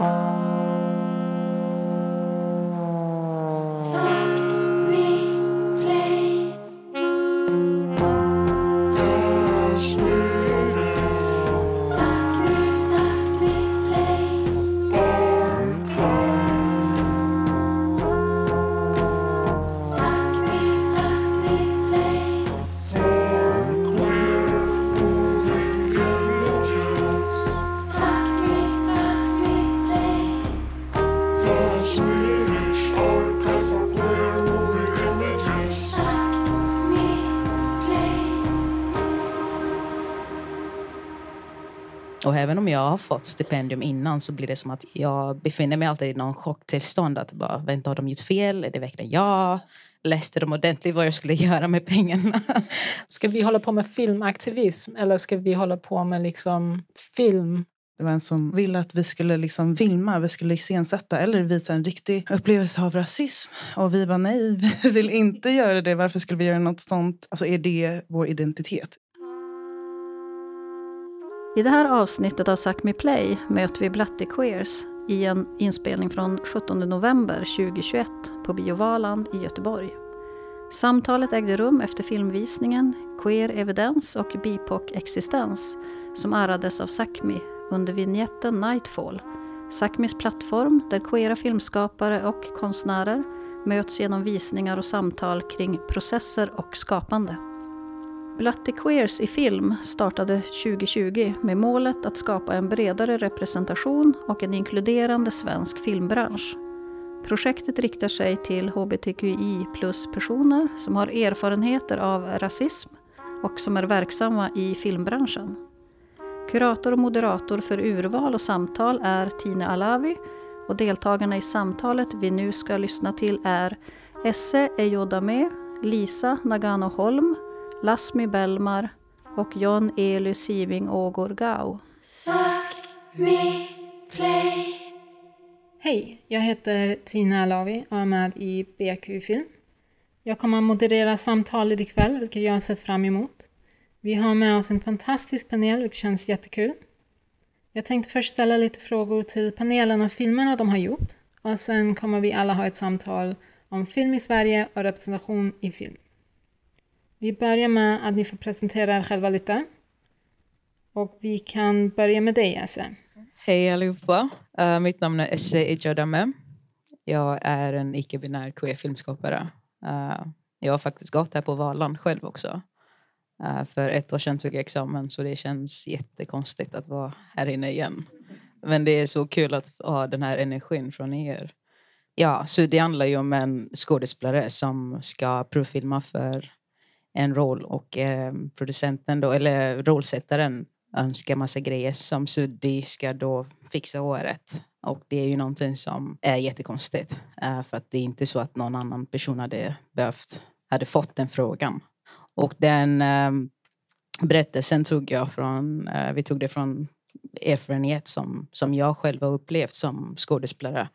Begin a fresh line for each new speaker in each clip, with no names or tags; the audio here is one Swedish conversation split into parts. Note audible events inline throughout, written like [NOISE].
Och jag har fått stipendium innan så blir det som att jag befinner mig alltid i någon chocktillstånd. Att bara, vänta, har de gjort fel? Är det verkligen jag? Läste de ordentligt vad jag skulle göra med pengarna? [LAUGHS]
Ska vi hålla på med filmaktivism eller ska vi hålla på med liksom film?
Det var en som ville att vi skulle liksom filma, vi skulle iscensätta eller visa en riktig upplevelse av rasism. Och vi var nej, [LAUGHS] vi vill inte göra det. Varför skulle vi göra något sånt? Alltså är det vår identitet?
I det här avsnittet av Sápmi Play möter vi Blatty Queers i en inspelning från 17 november 2021 på Biovaland i Göteborg. Samtalet ägde rum efter filmvisningen Queer evidens och BIPOC-existens som ärades av Sápmi under vignetten Nightfall. Sápmis plattform där queera filmskapare och konstnärer möts genom visningar och samtal kring processer och skapande. Bloody Queers i film startade 2020 med målet att skapa en bredare representation och en inkluderande svensk filmbransch. Projektet riktar sig till hbtqi plus-personer som har erfarenheter av rasism och som är verksamma i filmbranschen. Kurator och moderator för urval och samtal är Tina Alavi och deltagarna i samtalet vi nu ska lyssna till är Esse Ejodame, Lisa Nagano Holm, Lasmi Bellmar och John Ely Siving Ågård Gau.
Hej, jag heter Tina Alavi och är med i BQ Film. Jag kommer att moderera samtalet ikväll, vilket jag har sett fram emot. Vi har med oss en fantastisk panel, vilket känns jättekul. Jag tänkte först ställa lite frågor till panelen om filmerna de har gjort och sen kommer vi alla ha ett samtal om film i Sverige och representation i film. Vi börjar med att ni får presentera er själva lite. Och vi kan börja med dig, Esse.
Hej allihopa. Uh, mitt namn är Esse Ejodame. Jag är en icke-binär queer-filmskapare. Uh, jag har faktiskt gått här på Valand själv också. Uh, för ett år sedan tog jag examen så det känns jättekonstigt att vara här inne igen. Men det är så kul att ha den här energin från er. Ja, så det handlar ju om en skådespelare som ska provfilma för en roll och eh, producenten då, eller rollsättaren önskar massa grejer som Suddi ska då fixa håret. Och det är ju någonting som är jättekonstigt. Eh, för att det är inte så att någon annan person hade behövt, hade fått den frågan. Och den eh, berättelsen tog jag från, eh, vi tog det från erfarenhet som, som jag själv har upplevt som skådespelare.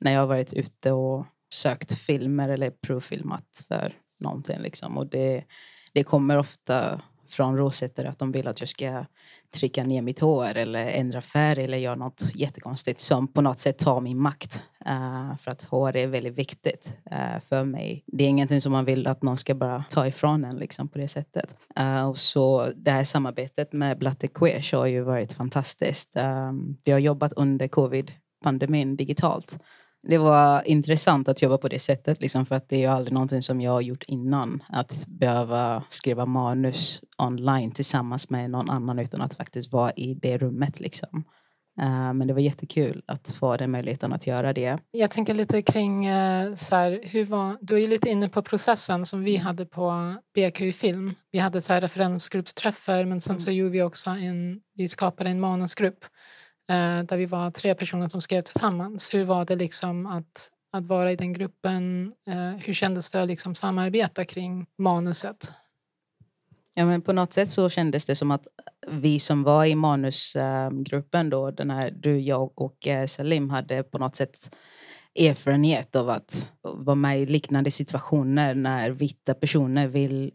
När jag har varit ute och sökt filmer eller provfilmat för någonting. Liksom. Och det, det kommer ofta från rosättare att de vill att jag ska trycka ner mitt hår eller ändra färg eller göra något jättekonstigt som på något sätt tar min makt. Uh, för att hår är väldigt viktigt uh, för mig. Det är ingenting som man vill att någon ska bara ta ifrån en liksom, på det sättet. Uh, och så det här samarbetet med Blatte Queers har ju varit fantastiskt. Vi har jobbat under covid-pandemin digitalt det var intressant att jobba på det sättet liksom, för att det är ju aldrig någonting som jag har gjort innan. Att behöva skriva manus online tillsammans med någon annan utan att faktiskt vara i det rummet. Liksom. Uh, men det var jättekul att få den möjligheten att göra det.
Jag tänker lite kring, uh, så här, hur var, du är ju lite inne på processen som vi hade på BQ Film. Vi hade så här referensgruppsträffar men sen så mm. gjorde vi också en, vi skapade en manusgrupp Eh, där vi var tre personer som skrev tillsammans. Hur var det liksom att, att vara i den gruppen? Eh, hur kändes det att liksom samarbeta kring manuset?
Ja, men på något sätt så kändes det som att vi som var i manusgruppen, då, den här, du, jag och eh, Salim, hade på något sätt erfarenhet av att vara med i liknande situationer när vita personer vill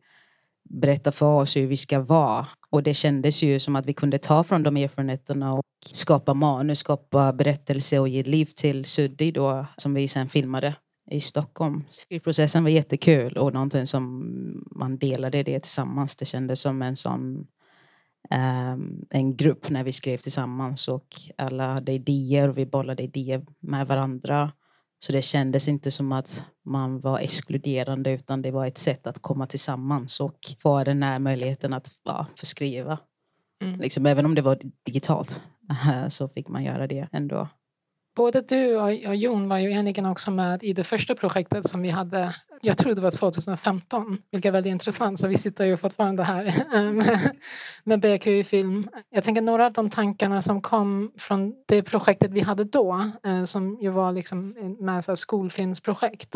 berätta för oss hur vi ska vara. Och det kändes ju som att vi kunde ta från de erfarenheterna och skapa manus, skapa berättelse och ge liv till Suddi då, som vi sen filmade i Stockholm. Skrivprocessen var jättekul och någonting som man delade det tillsammans. Det kändes som en sån um, en grupp när vi skrev tillsammans och alla hade idéer och vi bollade idéer med varandra. Så det kändes inte som att man var exkluderande utan det var ett sätt att komma tillsammans och få den här möjligheten att ja, förskriva. Mm. Liksom, även om det var digitalt [LAUGHS] så fick man göra det ändå.
Både du och Jon var ju egentligen också med i det första projektet som vi hade, jag tror det var 2015, vilket är väldigt intressant, så vi sitter ju fortfarande här [LAUGHS] med, med BQ Film. Jag tänker några av de tankarna som kom från det projektet vi hade då, eh, som ju var liksom med så skolfilmsprojekt.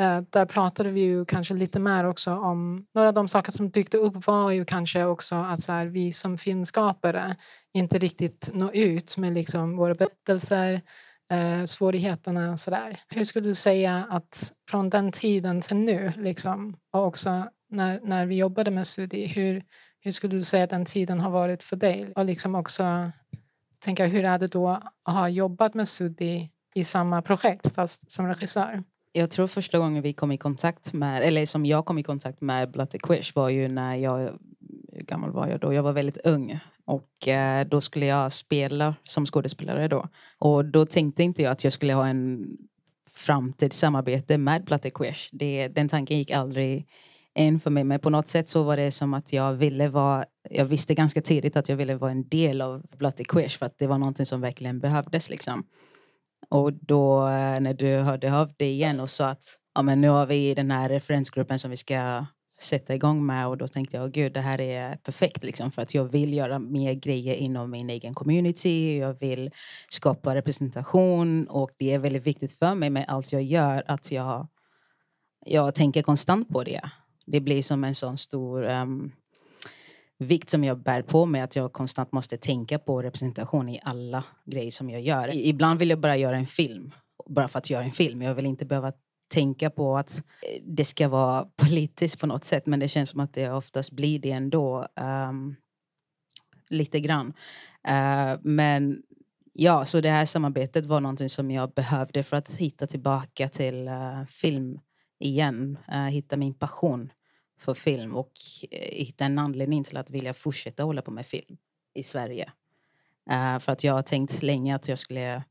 Eh, där pratade vi ju kanske lite mer också om, några av de saker som dykte upp var ju kanske också att så här, vi som filmskapare inte riktigt nå ut med liksom våra berättelser, eh, svårigheterna och sådär. Hur skulle du säga att från den tiden till nu, liksom, och också när, när vi jobbade med Sudi, hur, hur skulle du säga att den tiden har varit för dig? Och liksom också tänka, hur är det då att ha jobbat med Sudi i samma projekt fast som regissör?
Jag tror första gången vi kom i kontakt med, eller som jag kom i kontakt med Blatte Quish var ju när jag, hur gammal var jag då? Jag var väldigt ung. Och eh, då skulle jag spela som skådespelare då. Och då tänkte inte jag att jag skulle ha en framtidssamarbete med Platte Quish. Det, den tanken gick aldrig in för mig. Men på något sätt så var det som att jag ville vara, jag visste ganska tidigt att jag ville vara en del av Platte Quish för att det var någonting som verkligen behövdes liksom. Och då eh, när du hörde av dig igen och sa att ja, men nu har vi den här referensgruppen som vi ska sätta igång med och då tänkte jag gud det här är perfekt liksom för att jag vill göra mer grejer inom min egen community. Jag vill skapa representation och det är väldigt viktigt för mig med allt jag gör att jag, jag tänker konstant på det. Det blir som en sån stor um, vikt som jag bär på mig att jag konstant måste tänka på representation i alla grejer som jag gör. Ibland vill jag bara göra en film, bara för att göra en film. Jag vill inte behöva tänka på att eh, det ska vara [LAUGHS] politiskt på något sätt men det känns som att det oftast blir det ändå. Um, lite grann. Uh, men ja, så det här samarbetet var någonting som jag behövde för att hitta tillbaka till uh, film igen. Uh, hitta min passion för film och hitta en anledning till att vilja fortsätta hålla på med film i Sverige. Uh, för att jag har tänkt länge att jag skulle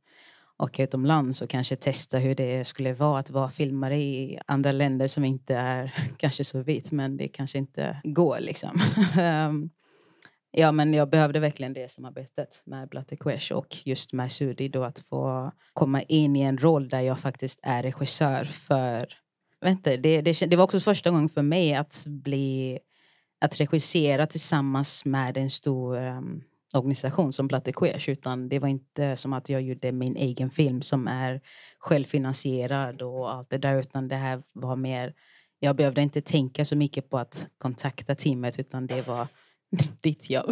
åka utomlands och kanske testa hur det skulle vara att vara filmare i andra länder som inte är [LAUGHS] kanske så vitt men det kanske inte går liksom. [LAUGHS] Ehm, ja men jag behövde verkligen det samarbetet med Blatte Quesh och just med Sudi då att få komma in i en roll där jag faktiskt är regissör för Vänta, det, det, det var också första gången för mig att bli att regissera tillsammans med en stor um, organisation som Blatte Queers utan det var inte som att jag gjorde min egen film som är självfinansierad och allt det där utan det här var mer jag behövde inte tänka så mycket på att kontakta teamet utan det var [LAUGHS] ditt jobb.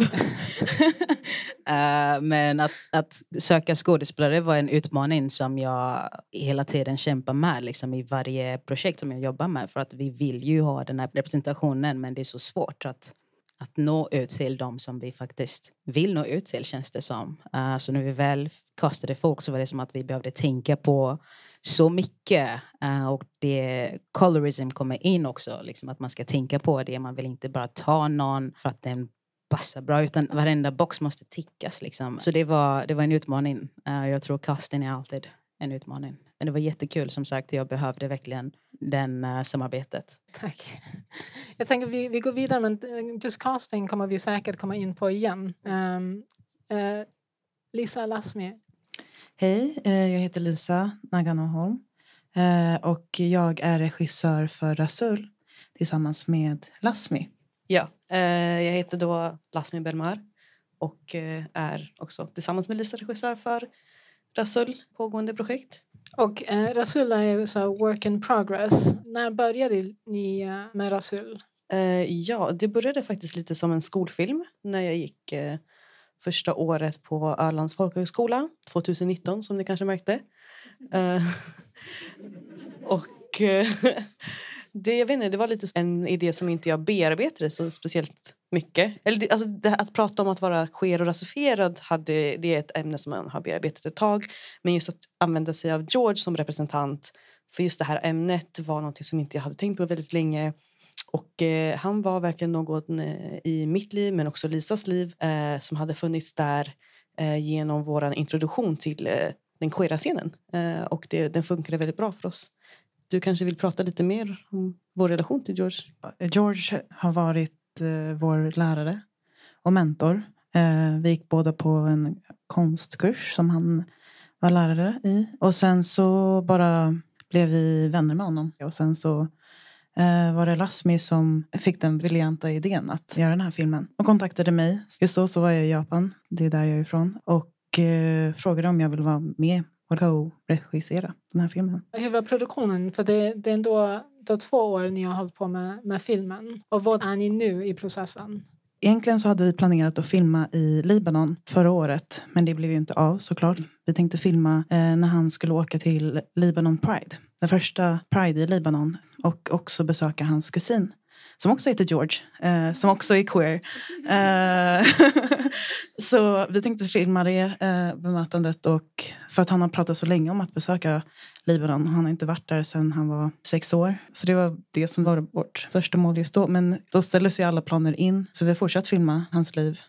uh, [LAUGHS] men att, att söka skådespelare var en utmaning som jag hela tiden kämpar med liksom, i varje projekt som jag jobbar med. För att vi vill ju ha den här representationen men det är så svårt att, att nå ut till dem som vi faktiskt vill nå ut till känns det som. Uh, så när vi väl kastade folk så var det som att vi behövde tänka på så mycket. Uh, och det, colorism kommer in också, liksom att man ska tänka på det. Man vill inte bara ta någon för att den passar bra utan varenda box måste tickas. Liksom. Så det var, det var en utmaning. Uh, jag tror casten är alltid en utmaning. Men det var jättekul som sagt. Jag behövde verkligen den uh, samarbetet.
Tack. [LAUGHS] Jag tänker vi, vi går vidare men just casting kommer vi säkert komma in på igen. Um, uh, Lisa Lasmi,
Hej, eh, jag heter Lisa Naganoholm eh, och jag är regissör för Rasul tillsammans med Lasmi.
Ja, eh, jag heter då Lasmi Belmar och är också tillsammans med Lisa regissör för Rasul pågående projekt.
Och eh, Rasul är ju så work in progress. När började ni med Rasul?
Eh, ja, det började faktiskt lite som en skolfilm när jag gick eh, första året på Ölands folkhögskola 2019 som ni kanske märkte. Uh, [LAUGHS] och uh, [LAUGHS] det, jag vet inte, det var lite en idé som inte jag bearbetade så speciellt mycket. Eller alltså det, att prata om att vara queer och rasifierad hade, det är ett ämne som man har bearbetat ett tag. Men just att använda sig av George som representant för just det här ämnet var något som inte jag hade tänkt på väldigt länge. Och eh, han var verkligen någon eh, i mitt liv, men också Lisas liv, eh, som hade funnits där eh, genom vår introduktion till eh, den queera scenen. Eh, och det, den funkade väldigt bra för oss. Du kanske vill prata lite mer om vår relation till George?
George har varit eh, vår lärare och mentor. Eh, vi gick båda på en konstkurs som han var lärare i. Och sen så bara blev vi vänner med honom. Och sen så eh, var det Lasmi som fick den briljanta idén att göra den här filmen. Och kontaktade mig. Just då så var jag i Japan, det är där jag är ifrån. Och eh, frågade om jag ville vara med och co-regissera den här filmen.
Hur var produktionen? För det, det är ändå är två år ni har hållit på med, med filmen. Och vad är ni nu i processen?
Egentligen så hade vi planerat att filma i Libanon förra året. Men det blev ju inte av såklart. Vi tänkte filma eh, när han skulle åka till Libanon Pride. Den första Pride i Libanon. Och också besöka hans kusin som också heter George, eh, som också är queer. Eh, [LAUGHS] så vi tänkte filma det eh, bemötandet och för att han har pratat så länge om att besöka Libanon. Han har inte varit där sedan han var sex år. Så det var det som var vårt största mål just då. Men då ställdes ju alla planer in så vi har fortsatt filma hans liv.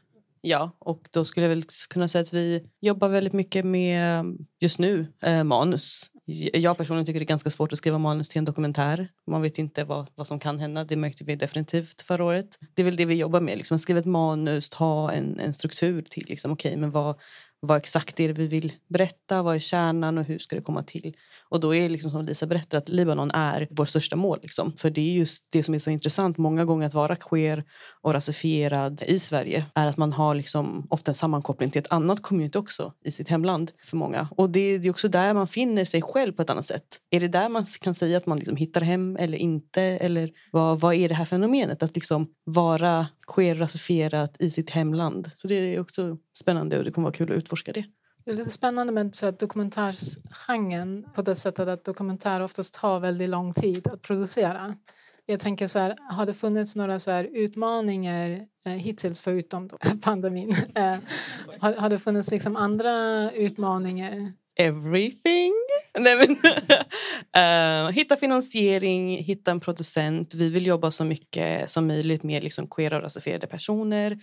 Ja, och då skulle jag väl kunna säga att vi jobbar väldigt mycket med just nu eh, manus. Jag personligen tycker det är ganska svårt att skriva manus till en dokumentär. Man vet inte vad, vad som kan hända. Det märkte vi definitivt förra året. Det är väl det vi jobbar med. Liksom, skriva ett manus, ha en, en struktur till liksom, okay, men vad, vad exakt är det vi vill berätta, vad är kärnan och hur ska det komma till? Och då är det liksom som Lisa berättar att Libanon är vårt största mål. Liksom. För det är just det som är så intressant många gånger att vara queer och rasifierad i Sverige är att man har liksom ofta en sammankoppling till ett annat community också i sitt hemland för många. Och det är också där man finner sig själv på ett annat sätt. Är det där man kan säga att man liksom hittar hem eller inte? Eller vad, vad är det här fenomenet att liksom vara queer rasifierat i sitt hemland? Så det är också spännande och det kommer vara kul att utforska det.
Det är lite spännande med så dokumentärsgenren på det sättet att dokumentär oftast tar väldigt lång tid att producera. Jag tänker så här, har det funnits några så här utmaningar eh, hittills förutom då, [LAUGHS] pandemin? Eh, har, har det funnits liksom andra utmaningar?
Everything. [LAUGHS] Nej, men, uh, [LAUGHS] hitta finansiering, hitta en producent. Vi vill jobba så mycket som möjligt med liksom queera och rasifierade personer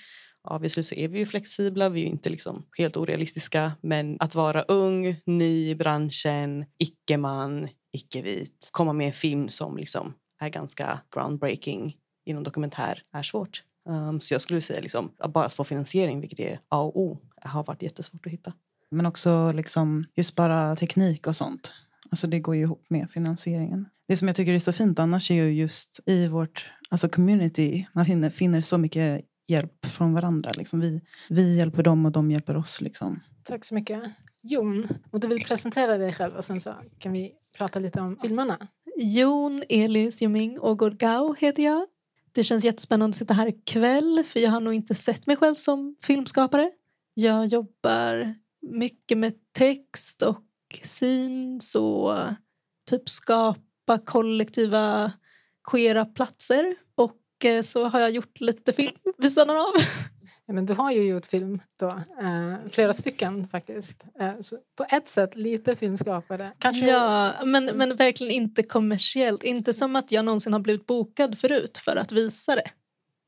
Obviously så är vi ju flexibla, vi är inte liksom helt orealistiska. Men att vara ung, ny i branschen, icke-man, icke-vit, komma med en film som liksom är ganska groundbreaking inom dokumentär är svårt. Um, så jag skulle säga liksom, att bara få finansiering, vilket är A och O, har varit jättesvårt att hitta.
Men också liksom just bara teknik och sånt. Alltså det går ju ihop med finansieringen. Det som jag tycker är så fint annars är ju just i vårt alltså community, man finner, finner så mycket hjälp från varandra. Liksom. Vi, vi hjälper dem och de hjälper oss. Liksom.
Tack så mycket. Jon, om du vill presentera dig själv och sen så kan vi prata lite om filmerna.
Jon Elis Joming Ogorgao heter jag. Det känns jättespännande att sitta här ikväll för jag har nog inte sett mig själv som filmskapare. Jag jobbar mycket med text och scenes och typ skapa kollektiva queera platser och Eh, så har jag gjort lite film vid sidan av. [LAUGHS]
Ja, men du har ju gjort film då, eh, flera stycken faktiskt. Eh, på ett sätt lite filmskapare.
Kanske... Ja, men, men verkligen inte kommersiellt. Inte som att jag någonsin har blivit bokad förut för att visa det.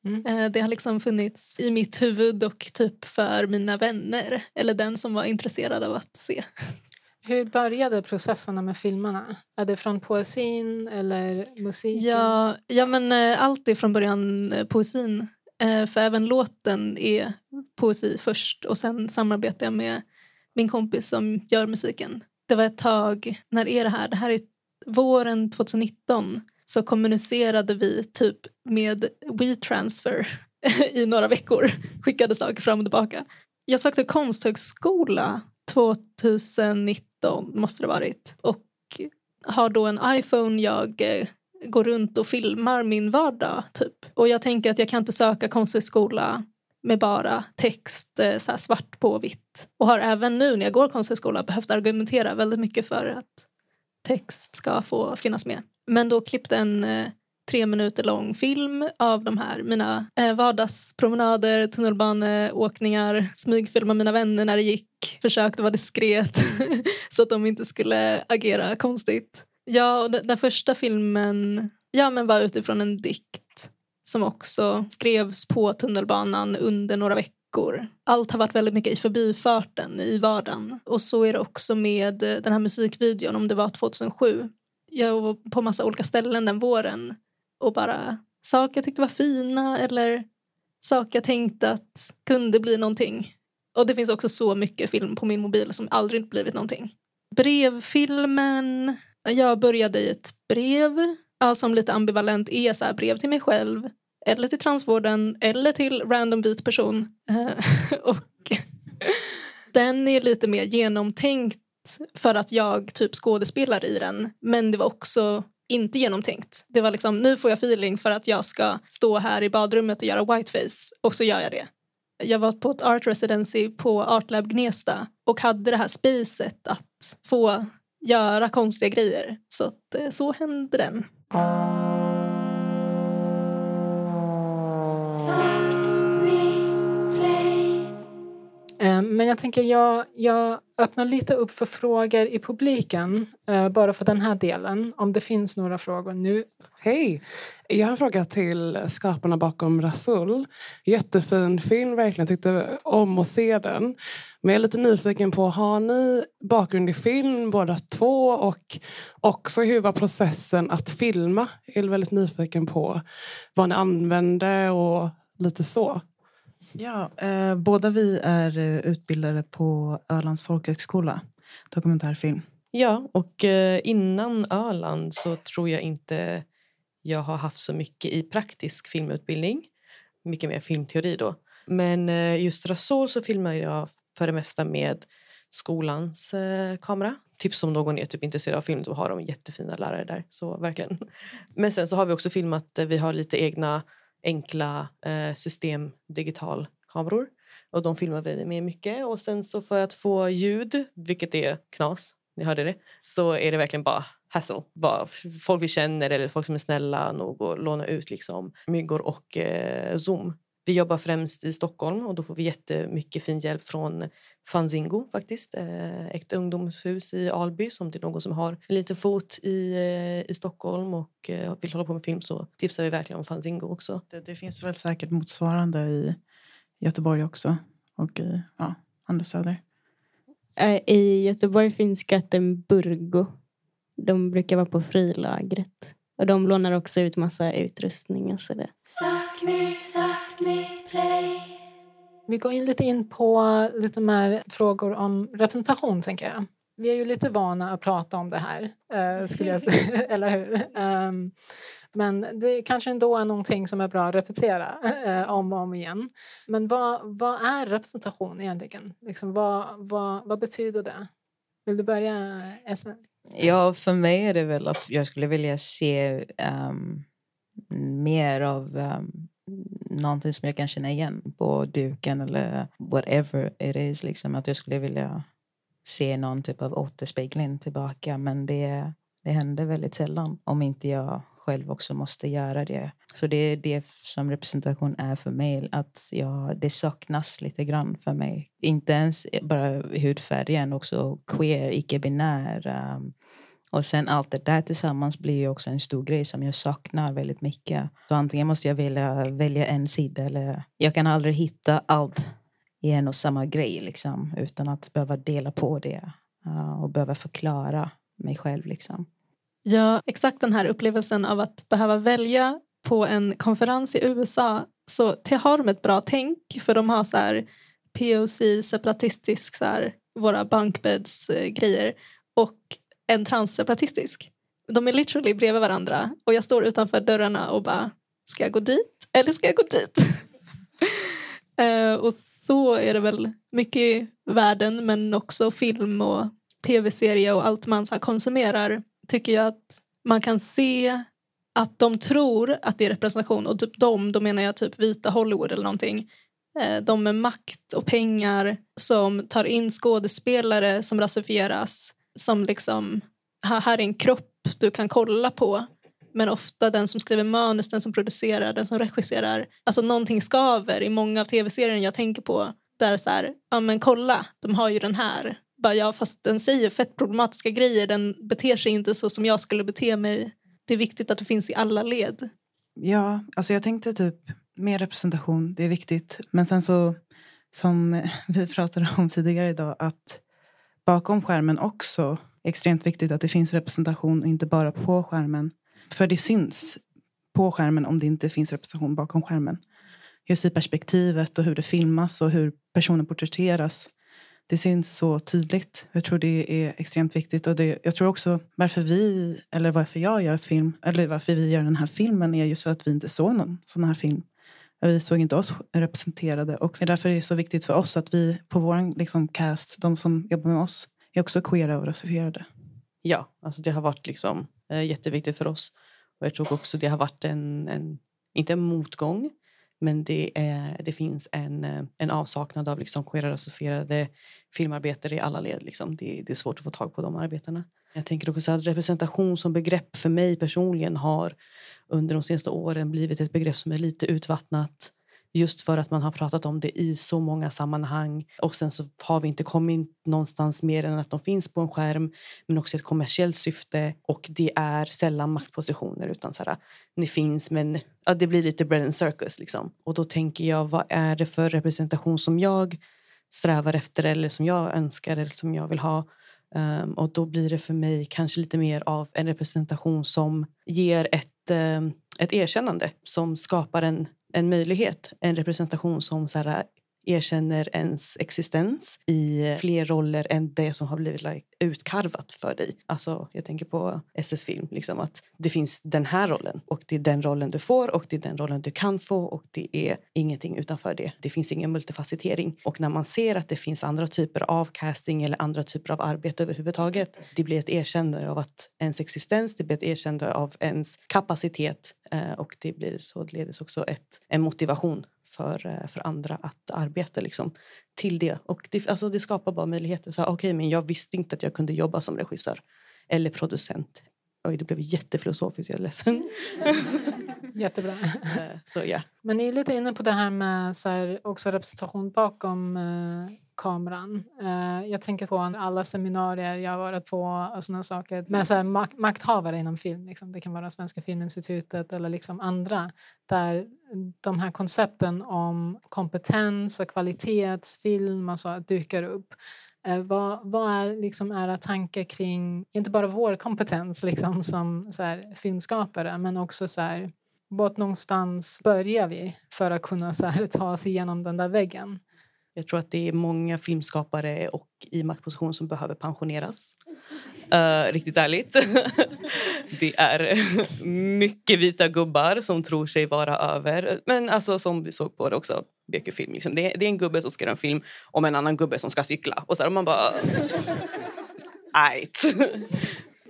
Mm. Eh, det har liksom funnits i mitt huvud och typ för mina vänner eller den som var intresserad av att se.
Hur började processerna med filmerna? Är det från poesin eller musiken?
Ja, ja men eh, allt är från början eh, poesin. För även låten är poesi först och sen samarbetar jag med min kompis som gör musiken. Det var ett tag, när är det här? Det här är våren 2019 så kommunicerade vi typ med WeTransfer [LAUGHS] i några veckor. Skickade saker fram och tillbaka. Jag sökte konsthögskola 2019 måste det varit. Och har då en iPhone jag eh, går runt och filmar min vardag. Typ. Och jag tänker att jag kan inte söka konsthögskola med bara text eh, så svart på vitt. Och har även nu när jag går konsthögskola behövt argumentera väldigt mycket för att text ska få finnas med. Men då klippte en, eh, tre minuter lång film av de här mina eh, vardagspromenader, tunnelbaneåkningar, smygfilma mina vänner när det gick, försökte vara diskret [LAUGHS] så att de inte skulle agera konstigt. Ja, och den, den första filmen ja, men var utifrån en dikt som också skrevs på tunnelbanan under några veckor. Allt har varit väldigt mycket i förbifarten i vardagen. Och så är det också med eh, den här musikvideon, om det var 2007. Jag var på massa olika ställen den våren och bara saker jag tyckte var fina eller saker jag tänkte att kunde bli någonting. Och det finns också så mycket film på min mobil som aldrig blivit någonting. Brevfilmen. Jag började i ett brev ja, som lite ambivalent är så här, brev till mig själv eller till transvården eller till random vit person. [LAUGHS] och den är lite mer genomtänkt för att jag typ skådespelar i den. Men det var också inte genomtänkt. Det var liksom, nu får jag feeling för att jag ska stå här i badrummet och göra whiteface och så gör jag det. Jag var på ett art residency på Artlab Gnesta och hade det här spacet att få göra konstiga grejer. Så att, eh, så hände den.
Eh, men jag tänker jag, jag öppnar lite upp för frågor i publiken eh, bara för den här delen. Om det finns några frågor nu.
Hej! Jag har en fråga till skaparna bakom Rasul. Jättefin film, verkligen. Jag tyckte om att se den. Men jag är lite nyfiken på, har ni bakgrund i film båda två? Och också hur var processen att filma? Jag är väldigt nyfiken på vad ni använde och lite så.
Ja, eh, båda vi är eh, utbildade på Ölands folkhögskola, dokumentärfilm.
Ja, och eh, innan Öland så tror jag inte jag har haft så mycket i praktisk filmutbildning. Mycket mer filmteori då. Men eh, just Rasol så filmar jag för det mesta med skolans eh, kamera. Tips om någon är typ intresserad av film då har de jättefina lärare där. Så verkligen. Men sen så har vi också filmat, eh, vi har lite egna enkla eh, system digitalkameror och de filmar vi med mycket och sen så för att få ljud, vilket är knas, ni hörde det, så är det verkligen bara hassle. Bara folk vi känner eller folk som är snälla nog att låna ut liksom myggor och eh, Zoom. Vi jobbar främst i Stockholm och då får vi jättemycket fin hjälp från Fanzingo faktiskt. Eh, äkta ungdomshus i Alby som det är någon som har en liten fot i, eh, i Stockholm och eh, vill hålla på med film så tipsar vi verkligen om Fanzingo också.
Det, det finns väl säkert motsvarande i Göteborg också och i ja, andra städer.
Eh, I Göteborg finns Göteborgo. De brukar vara på frilagret. Och de lånar också ut massa utrustning och sådär.
Vi går in lite in på lite mer frågor om representation, tänker jag. Vi är ju lite vana att prata om det här, eh, skulle jag säga, [LAUGHS] eller hur? Um, men det kanske ändå är någonting som är bra att repetera eh, om och om igen. Men vad, vad är representation egentligen? Liksom, vad, vad, vad betyder det? Vill du börja, Esme?
Ja, för mig är det väl att jag skulle vilja se um, mer av um, någonting som jag kan känna igen på duken eller whatever it is. Liksom. Att jag skulle vilja se någon typ av återspegling tillbaka men det, det händer väldigt sällan om inte jag själv också måste göra det. Så det är det som representation är för mig. Att jag, det saknas lite grann för mig. Inte ens bara hudfärgen, också queer, icke-binär. Um, och sen allt det där tillsammans blir ju också en stor grej som jag saknar väldigt mycket. Så antingen måste jag välja, välja en sida eller jag kan aldrig hitta allt i en och samma grej liksom, utan att behöva dela på det eh, och behöva förklara mig själv. Liksom.
Ja, exakt den här upplevelsen av att behöva välja på en konferens i USA så har de ett bra tänk för de har så här POC, separatistisk, så här, våra bankbeds eh, grejer och en transseparatistisk. De är literally bredvid varandra och jag står utanför dörrarna och bara ska jag gå dit eller ska jag gå dit? uh, [LAUGHS] och så är det väl mycket i världen men också film och tv-serie och allt man så konsumerar tycker jag att man kan se att de tror att det är representation och typ de, då menar jag typ vita Hollywood eller någonting. Eh, de med makt och pengar som tar in skådespelare som rasifieras som liksom, här är en kropp du kan kolla på Men ofta den som skriver manus, den som producerar, den som regisserar. Alltså någonting skaver i många av tv-serierna jag tänker på. Där så här, ja men kolla, de har ju den här. Bara, ja fast den säger fett problematiska grejer, den beter sig inte så som jag skulle bete mig. Det är viktigt att det finns i alla led.
Ja, alltså jag tänkte typ mer representation, det är viktigt. Men sen så, som [LAUGHS] vi pratade om tidigare idag, att bakom skärmen också extremt viktigt att det finns representation och inte bara på skärmen. För det syns på skärmen om det inte finns representation bakom skärmen. Just i perspektivet och hur det filmas och hur personen porträtteras. Det syns så tydligt. Jag tror det är extremt viktigt. Och det, jag tror också varför vi, eller varför jag gör film, eller varför vi gör den här filmen är just så att vi inte såg någon sån här film. Vi såg inte oss representerade. Och därför är det så viktigt för oss att vi på vår liksom, cast, de som jobbar med oss, är också queera och rasifierade.
Ja, alltså det har varit liksom, eh, jätteviktigt för oss. Och jag tror också det har varit en, en inte en motgång, men det, är, det finns en, eh, en avsaknad av liksom queera rasifierade filmarbetare i alla led. Liksom. Det, det är svårt att få tag på de arbetarna. Jag tänker också att representation som begrepp för mig personligen har under de senaste åren blivit ett begrepp som är lite utvattnat. Just för att man har pratat om det i så många sammanhang. Och sen så har vi inte kommit någonstans mer än att de finns på en skärm. Men också ett kommersiellt syfte. Och det är sällan maktpositioner. Utan så här, ni finns men ja, det blir lite bread and circus. Liksom. Och då tänker jag, vad är det för representation som jag strävar efter eller som jag önskar eller som jag vill ha? Um, och då blir det för mig kanske lite mer av en representation som ger ett, um, ett erkännande som skapar en en möjlighet, en representation som så här, erkänner ens existens i fler roller än det som har blivit like, utkarvat för dig. Alltså, jag tänker på SS-film. Liksom, att det finns den här rollen och det är den rollen du får och det är den rollen du kan få och det är ingenting utanför det. Det finns ingen multifacetering. Och när man ser att det finns andra typer av casting eller andra typer av arbete överhuvudtaget, det blir ett erkännande av att ens existens, det blir ett erkännande av ens kapacitet eh, och det blir således också ett, en motivation för, eh, för andra att arbeta liksom, till det. Och det, alltså, det skapar bara möjligheter. Så, okay, men jag visste inte att jag kunde jobba som regissör eller producent. Oj, det blev jättefilosofiskt, jag är ledsen. [LAUGHS]
Jättebra.
Eh, så, yeah.
Men ni är lite inne på det här med så här, också representation bakom eh, kameran. Uh, jag tänker på alla seminarier jag har varit på och såna saker med så här, mak makthavare inom film. Liksom. Det kan vara Svenska Filminstitutet eller liksom andra där de här koncepten om kompetens och kvalitetsfilm och så dyker upp. Eh, vad, vad är liksom era tankar kring, inte bara vår kompetens liksom, som så här, filmskapare men också så här, vart någonstans börjar vi för att kunna så här, ta oss igenom den där väggen?
Jag tror att det är många filmskapare och i maktposition som behöver pensioneras. Uh, [LAUGHS] riktigt ärligt. [LAUGHS] det är mycket vita gubbar som tror sig vara över. Men alltså som vi såg på det också, BQ-film. Liksom. Det, det, är en gubbe som ska göra en film om en annan gubbe som ska cykla. Och så här, man bara... [LAUGHS] Ajt.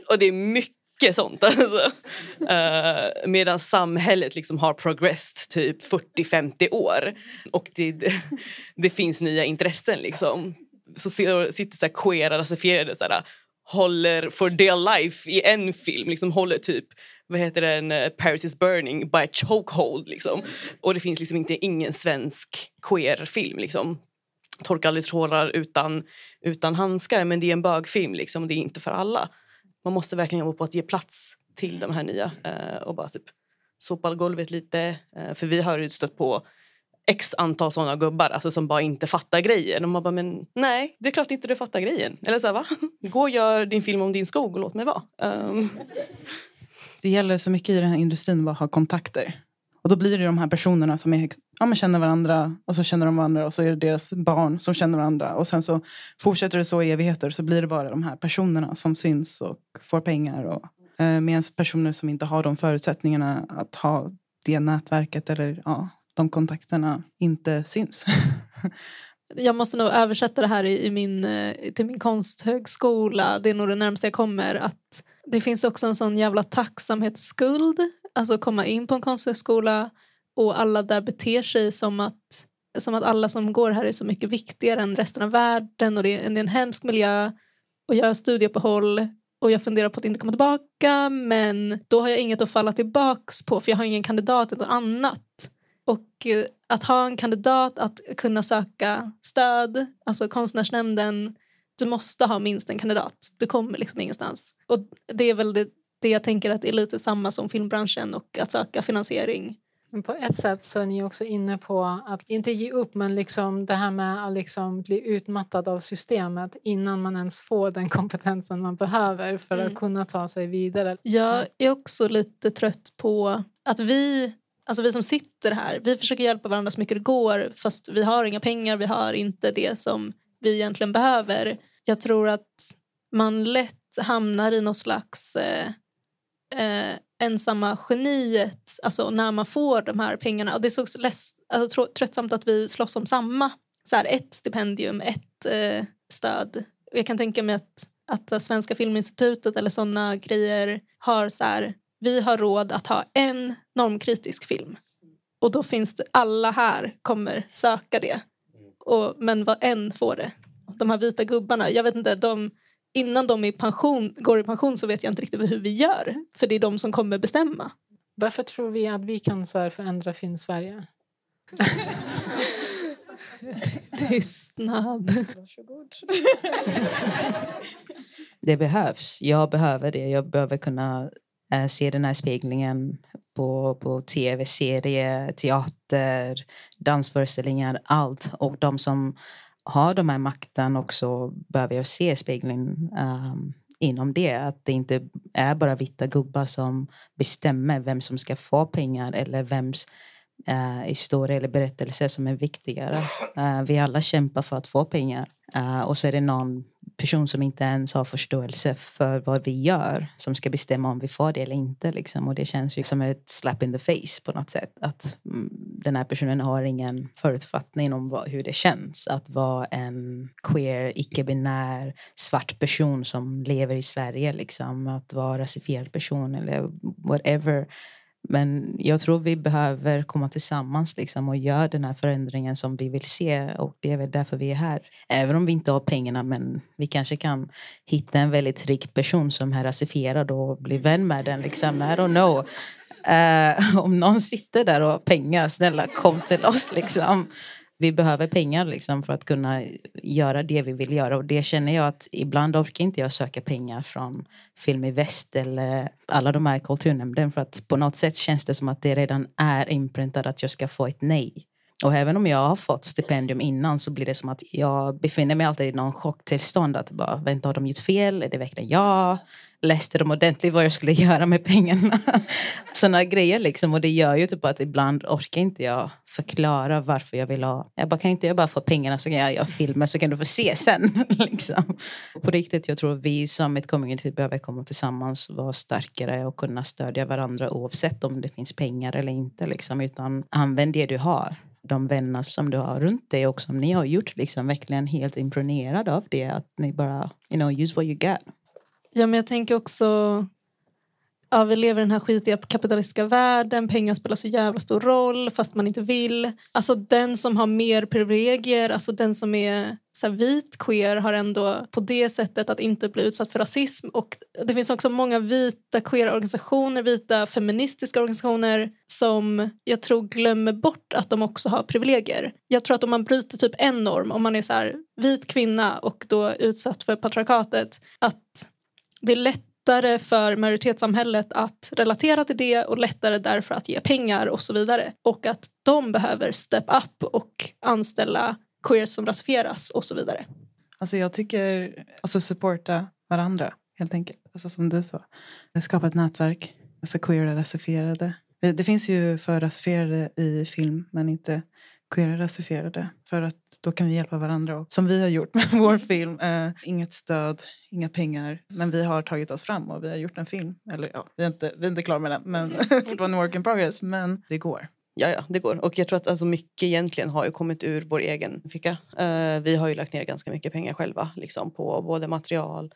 och det är mycket mycket sånt. [LAUGHS] Alltså. Uh, medan samhället liksom har progressed typ 40-50 år och det, det, [LAUGHS] det, finns nya intressen. Liksom. Så sitter så här queera, rasifierade så här, håller for dear life i en film. Liksom håller typ vad heter den, eh, Paris is burning by a chokehold. Liksom. Och det finns liksom inte ingen svensk queer-film. Liksom. Torka aldrig tårar utan, utan handskar men det är en bögfilm. Liksom. Det är inte för alla man måste verkligen jobba på att ge plats till de här nya eh, och bara typ sopa golvet lite. Eh, för vi har ju stött på x antal såna gubbar alltså, som bara inte fattar grejen. Och man bara, men nej, det är klart inte du fattar grejen. Eller så här, va? [LAUGHS] Gå och gör din film om din skog och låt mig vara. Um.
Det gäller så mycket i den här industrin att ha kontakter. Och då blir det de här personerna som är, ja, men känner varandra och så känner de varandra och så är det deras barn som känner varandra. Och sen så fortsätter det så i evigheter så blir det bara de här personerna som syns och får pengar. Och, eh, Medan personer som inte har de förutsättningarna att ha det nätverket eller ja, de kontakterna inte syns. [LAUGHS]
jag måste nog översätta det här i, i min, eh, till min konsthögskola. Det är nog det närmaste jag kommer. att Det finns också en sån jävla tacksamhetsskuld alltså komma in på en konsthögskola och alla där beter sig som att, som att alla som går här är så mycket viktigare än resten av världen och det är, det är en hemsk miljö och jag har studieuppehåll och jag funderar på att inte komma tillbaka men då har jag inget att falla tillbaks på för jag har ingen kandidat eller annat. Och eh, att ha en kandidat att kunna söka stöd, alltså konstnärsnämnden, du måste ha minst en kandidat. Du kommer liksom ingenstans. Och det är väl det, det jag tänker att det är lite samma som filmbranschen och att söka finansiering.
Men på ett sätt så är ni också inne på att inte ge upp men liksom det här med att liksom bli utmattad av systemet innan man ens får den kompetensen man behöver för
Mm.
att kunna ta sig vidare.
Jag är också lite trött på att vi, alltså vi som sitter här, vi försöker hjälpa varandra så mycket det går fast vi har inga pengar, vi har inte det som vi egentligen behöver. Jag tror att man lätt hamnar i någon slags eh, eh, ensamma geniet alltså när man får de här pengarna. Och det är så alltså, tröttsamt att vi slåss om samma. Så här, ett stipendium, ett eh, stöd. Och jag kan tänka mig att, att eh, Svenska Filminstitutet eller såna grejer har så här, vi har råd att ha en normkritisk film. Och då finns det, alla här kommer söka det. Och, men vad en får det. De här vita gubbarna, jag vet inte, de, innan de är i pension, går i pension så vet jag inte riktigt hur vi gör. För det är de som kommer bestämma.
Varför tror vi att vi kan så här förändra film-Sverige? [LAUGHS]
Tystnad. [LAUGHS]
Det behövs. Jag behöver det. Jag behöver kunna eh, se den här speglingen på, på tv, serie, teater, dansföreställningar, allt. Och de som har de här makten också behöver jag se speglingen um, ehm, inom det. Att det inte är bara vita gubbar som bestämmer vem som ska få pengar eller vems uh, historia eller berättelse som är viktigare. Uh, vi alla kämpar för att få pengar. Eh, och så är det någon person som inte ens har förståelse för vad vi gör som ska bestämma om vi får det eller inte. Liksom. Och det känns ju som ett slap in the face på något sätt. Att mm, den här personen har ingen förutfattning om vad, hur det känns att vara en queer, icke-binär, svart person som lever i Sverige. Liksom. Att vara rasifierad person eller whatever. Men jag tror vi behöver komma tillsammans liksom, och göra den här förändringen som vi vill se. Och det är väl därför vi är här. Även om vi inte har pengarna, men vi kanske kan hitta en väldigt rik person som är rasifierad och bli vän med den. Liksom. I don't know. Uh, [LAUGHS] om någon sitter där och har pengar, snälla kom till oss. Liksom. Vi behöver pengar liksom, för att kunna göra det vi vill göra. Och det känner jag att ibland orkar inte jag söka pengar från Film i Väst eller alla de här kulturnämnden. För att på något sätt känns det som att det redan är inpräntat att jag ska få ett nej. Och även om jag har fått stipendium innan så blir det som att jag befinner mig alltid i någon chocktillstånd. Att bara, vänta, har de gjort fel? Är det verkligen jag? Läste de ordentligt vad jag skulle göra med pengarna? [LAUGHS] Sådana grejer liksom. Och det gör ju typ att ibland orkar inte jag förklara varför jag vill ha. Jag bara, kan inte jag bara få pengarna så kan jag göra filmer så kan du få se sen. [LAUGHS] liksom. På riktigt, jag tror vi som ett community behöver komma tillsammans, vara starkare och kunna stödja varandra oavsett om det finns pengar eller inte. Liksom. Utan använd det du har de vänner som du har runt dig och som ni har gjort liksom verkligen helt imponerad av det att ni bara you know use what you got.
Ja, men jag tänker också... Ja, vi lever i den här skitiga kapitalistiska världen. Pengar spelar så jävla stor roll fast man inte vill. Alltså den som har mer privilegier, alltså den som är så här, vit queer har ändå på det sättet att inte bli utsatt för rasism. Och det finns också många vita queer-organisationer, vita feministiska organisationer som jag tror glömmer bort att de också har privilegier. Jag tror att om man bryter typ en norm, om man är så här, vit kvinna och då utsatt för patriarkatet, att det är lättare för majoritetssamhället att relatera till det och lättare därför att ge pengar och så vidare. Och att de behöver step up och anställa queers som rasifieras och så vidare.
Alltså jag tycker, alltså supporta varandra helt enkelt. Alltså som du sa. Skapa ett nätverk för queera rasifierade. Det det finns ju för rasifierade i film men inte queera rasifierade. För att då kan vi hjälpa varandra. Och, som vi har gjort med [LAUGHS] vår film. Eh, inget stöd, inga pengar. Men vi har tagit oss fram och vi har gjort en film. Eller ja, vi är inte, vi är inte klara med den. Men [LAUGHS] fortfarande work in progress. Men det går.
Ja, ja, det går. Och jag tror att alltså, mycket egentligen har ju kommit ur vår egen ficka. Eh, vi har ju lagt ner ganska mycket pengar själva liksom, på både material,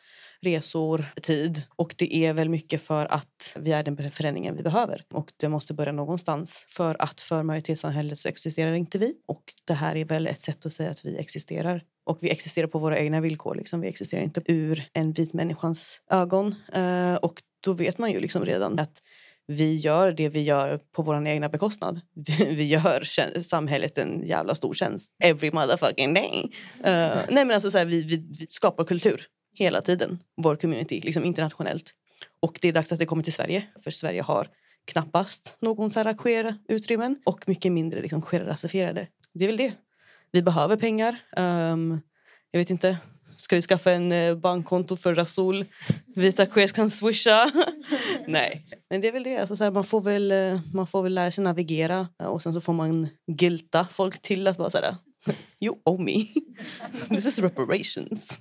resor, tid. Och det är väl mycket för att vi är den förändringen vi behöver. Och det måste börja någonstans. För att för majoritetssamhället så existerar inte vi. Och det här är väl ett sätt att säga att vi existerar. Och vi existerar på våra egna villkor. Liksom. Vi existerar inte ur en vit människans ögon. Uh, och då vet man ju liksom redan att vi gör det vi gör på vår egna bekostnad. Vi, [LAUGHS] vi gör samhället en jävla stor tjänst every motherfucking day. Uh, nej men alltså så här, vi, vi, vi, skapar kultur hela tiden, vår community, liksom internationellt. Och det är dags att det kommer till Sverige, för Sverige har knappast någon så här queer utrymmen och mycket mindre liksom queer-rasifierade. Det är väl det. Vi behöver pengar. Um, jag vet inte, Ska vi skaffa en eh, bankkonto för Rasul? Vita queers kan swisha. [LAUGHS] Nej, men det är väl det. Alltså, så här, man, får väl, eh, man får väl lära sig navigera eh, och sen så får man gilta folk till att vara så här, [LAUGHS] you owe me. [LAUGHS] This is reparations.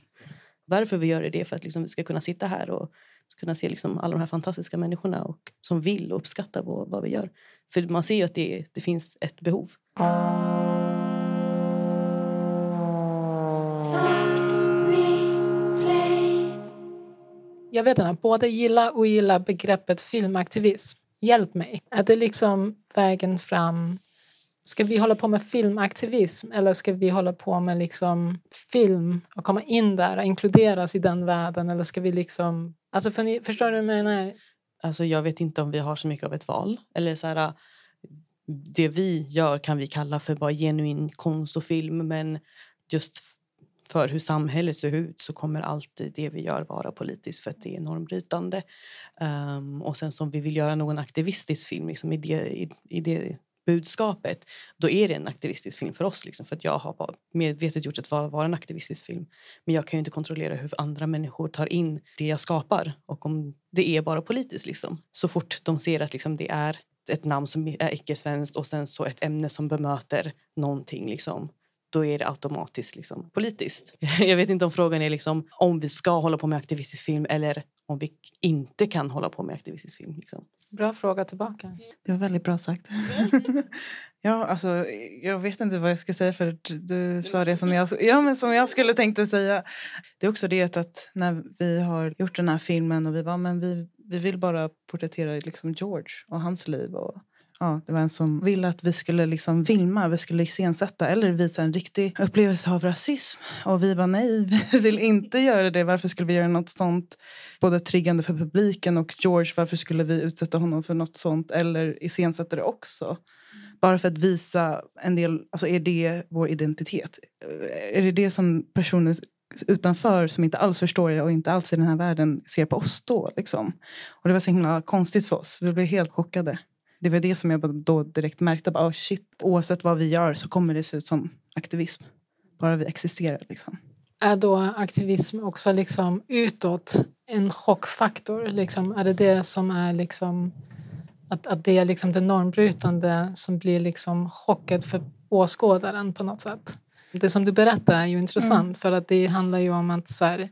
Varför vi gör det är för att liksom, vi ska kunna sitta här och kunna se liksom, alla de här fantastiska människorna och, som vill och uppskattar vad, vad vi gör. För man ser ju att det, det finns ett behov.
Jag vet inte, både gilla och gilla begreppet filmaktivism. Hjälp mig. Är det liksom vägen fram? Ska vi hålla på med filmaktivism eller ska vi hålla på med liksom film och komma in där och inkluderas i den världen? Eller ska vi liksom... Alltså för ni, förstår du vad jag menar?
Alltså jag vet inte om vi har så mycket av ett val. Eller så här, äh, det vi gör kan vi kalla för bara genuin konst och film men just för hur samhället ser ut så kommer alltid det vi gör vara politiskt för att det är normbrytande. Um, och sen som vi vill göra någon aktivistisk film liksom i, det, i, i det budskapet, då är det en aktivistisk film för oss. Liksom, för att jag har medvetet gjort ett val att vara en aktivistisk film. Men jag kan inte kontrollera hur andra människor tar in det jag skapar. Och om det är bara politiskt, liksom. så fort de ser att liksom, det är ett namn som är icke-svenskt och sen så ett ämne som bemöter någonting liksom, då är det automatiskt liksom, politiskt. [LAUGHS] Jag vet inte om frågan är liksom, om vi ska hålla på med aktivistisk film eller om vi inte kan hålla på med aktivistisk film. Liksom.
Bra fråga tillbaka.
Det var väldigt bra sagt. [LAUGHS] ja, alltså, jag vet inte vad jag ska säga för du sa det som jag, ja, men som jag skulle tänkt säga. Det är också det att när vi har gjort den här filmen och vi bara, men vi, vi vill bara porträttera liksom George och hans liv och ja, det var en som ville att vi skulle liksom filma, vi skulle iscensätta eller visa en riktig upplevelse av rasism. Och vi var nej, [LAUGHS] vi vill inte göra det. Varför skulle vi göra något sånt? Både triggande för publiken och George, varför skulle vi utsätta honom för något sånt? Eller iscensätta det också. Bara för att visa en del, alltså är det vår identitet? Eh, är det det som personer utanför som inte alls förstår det och inte alls i den här världen ser på oss då? Liksom? Och det var så himla konstigt för oss. Vi blev helt chockade. Det var det som jag då direkt märkte. Bara, oh shit, oavsett vad vi gör så kommer det se ut som aktivism. Bara vi existerar. Liksom.
Är då aktivism också liksom utåt en chockfaktor? Liksom? Är det det som är liksom, att, att det är liksom det normbrytande som blir liksom chocket för åskådaren på något sätt? Det som du berättar är ju intressant mm. för att det handlar ju om att så här,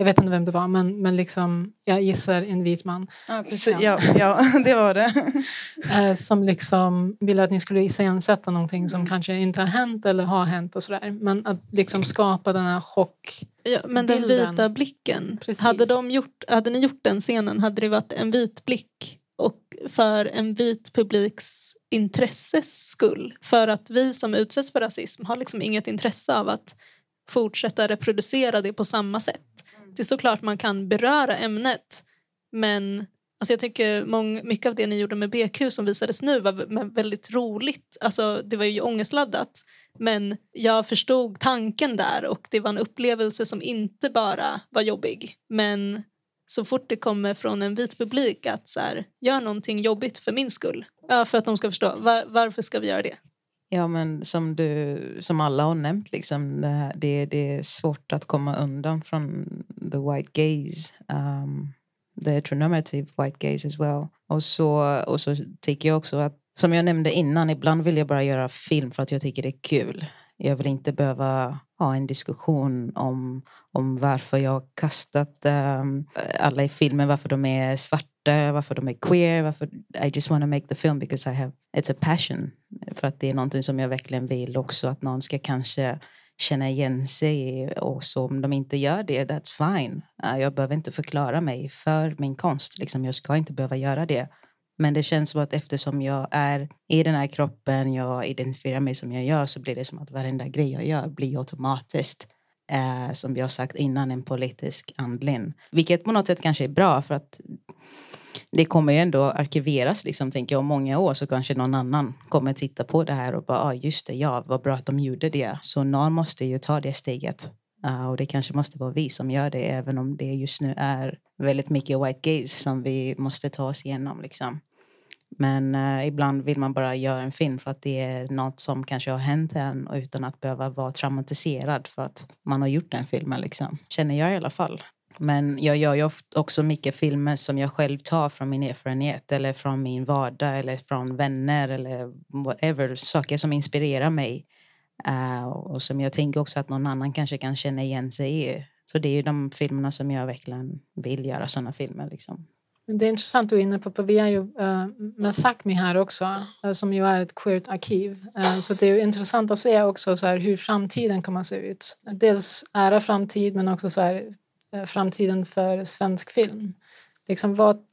jag vet inte vem det var, men, men liksom, jag gissar en vit man.
Ja, precis. Ja, ja [LAUGHS] det var det. [LAUGHS]
Eh, som liksom ville att ni skulle iscensätta någonting som mm. kanske inte har hänt eller har hänt och sådär. Men att liksom skapa den här chock...
Ja, men den vita blicken, hade, de gjort, hade ni gjort den scenen hade det varit en vit blick och för en vit publiks intresses skull. För att vi som utsätts för rasism har liksom inget intresse av att fortsätta reproducera det på samma sätt. Mm. Det är såklart man kan beröra ämnet men alltså jag tycker mång, mycket av det ni gjorde med BQ som visades nu var väldigt roligt. Alltså, det var ju ångestladdat men jag förstod tanken där och det var en upplevelse som inte bara var jobbig. Men så fort det kommer från en vit publik att så här, gör någonting jobbigt för min skull. Ja, för att de ska förstå. Var, varför ska vi göra det?
Ja, men som, du, som alla har nämnt, liksom, det, det är svårt att komma undan från the white gaze. Um, the heteronormative white gaze as well. Och så, och så tycker jag också att, som jag nämnde innan, ibland vill jag bara göra film för att jag tycker det är kul. Jag vill inte behöva ha en diskussion om, om varför jag har kastat um, alla i filmen, varför de är svarta, varför de är queer. Varför, I just want to make the film because I have, it's a passion. För att det är någonting som jag verkligen vill också att någon ska kanske känna igen sig. Och så om de inte gör det, that's fine. Eh, jag behöver inte förklara mig för min konst. Liksom, jag ska inte behöva göra det. Men det känns som att eftersom jag är i den här kroppen, jag identifierar mig som jag gör så blir det som att varenda grej jag gör blir automatiskt eh, som jag sagt innan en politisk handling. Vilket på något sätt kanske är bra för att det kommer ju ändå arkiveras liksom, tänker jag, om många år så kanske någon annan kommer titta på det här och bara, ah, just det, ja, vad bra att de gjorde det. Så någon måste ju ta det steget. Uh, och det kanske måste vara vi som gör det, även om det just nu är väldigt mycket white gaze som vi måste ta oss igenom. Liksom. Men eh, ibland vill man bara göra en film för att det är något som kanske har hänt en utan att behöva vara traumatiserad för att man har gjort den filmen. Liksom. Känner jag i alla fall. Men jag gör ju också mycket filmer som jag själv tar från min erfarenhet eller från min vardag eller från vänner eller whatever. Saker som inspirerar mig. Uh, och som jag tänker också att någon annan kanske kan känna igen sig i. Så det är ju de filmerna som jag verkligen vill göra sådana filmer. Liksom.
Det är intressant du är inne på, för vi är ju eh, med Sápmi här också, eh, som ju är ett queert arkiv. Eh, så det är intressant att se också så här, hur framtiden kommer att se ut. Dels ära framtid, men också så här, framtiden för svensk film. Liksom vad,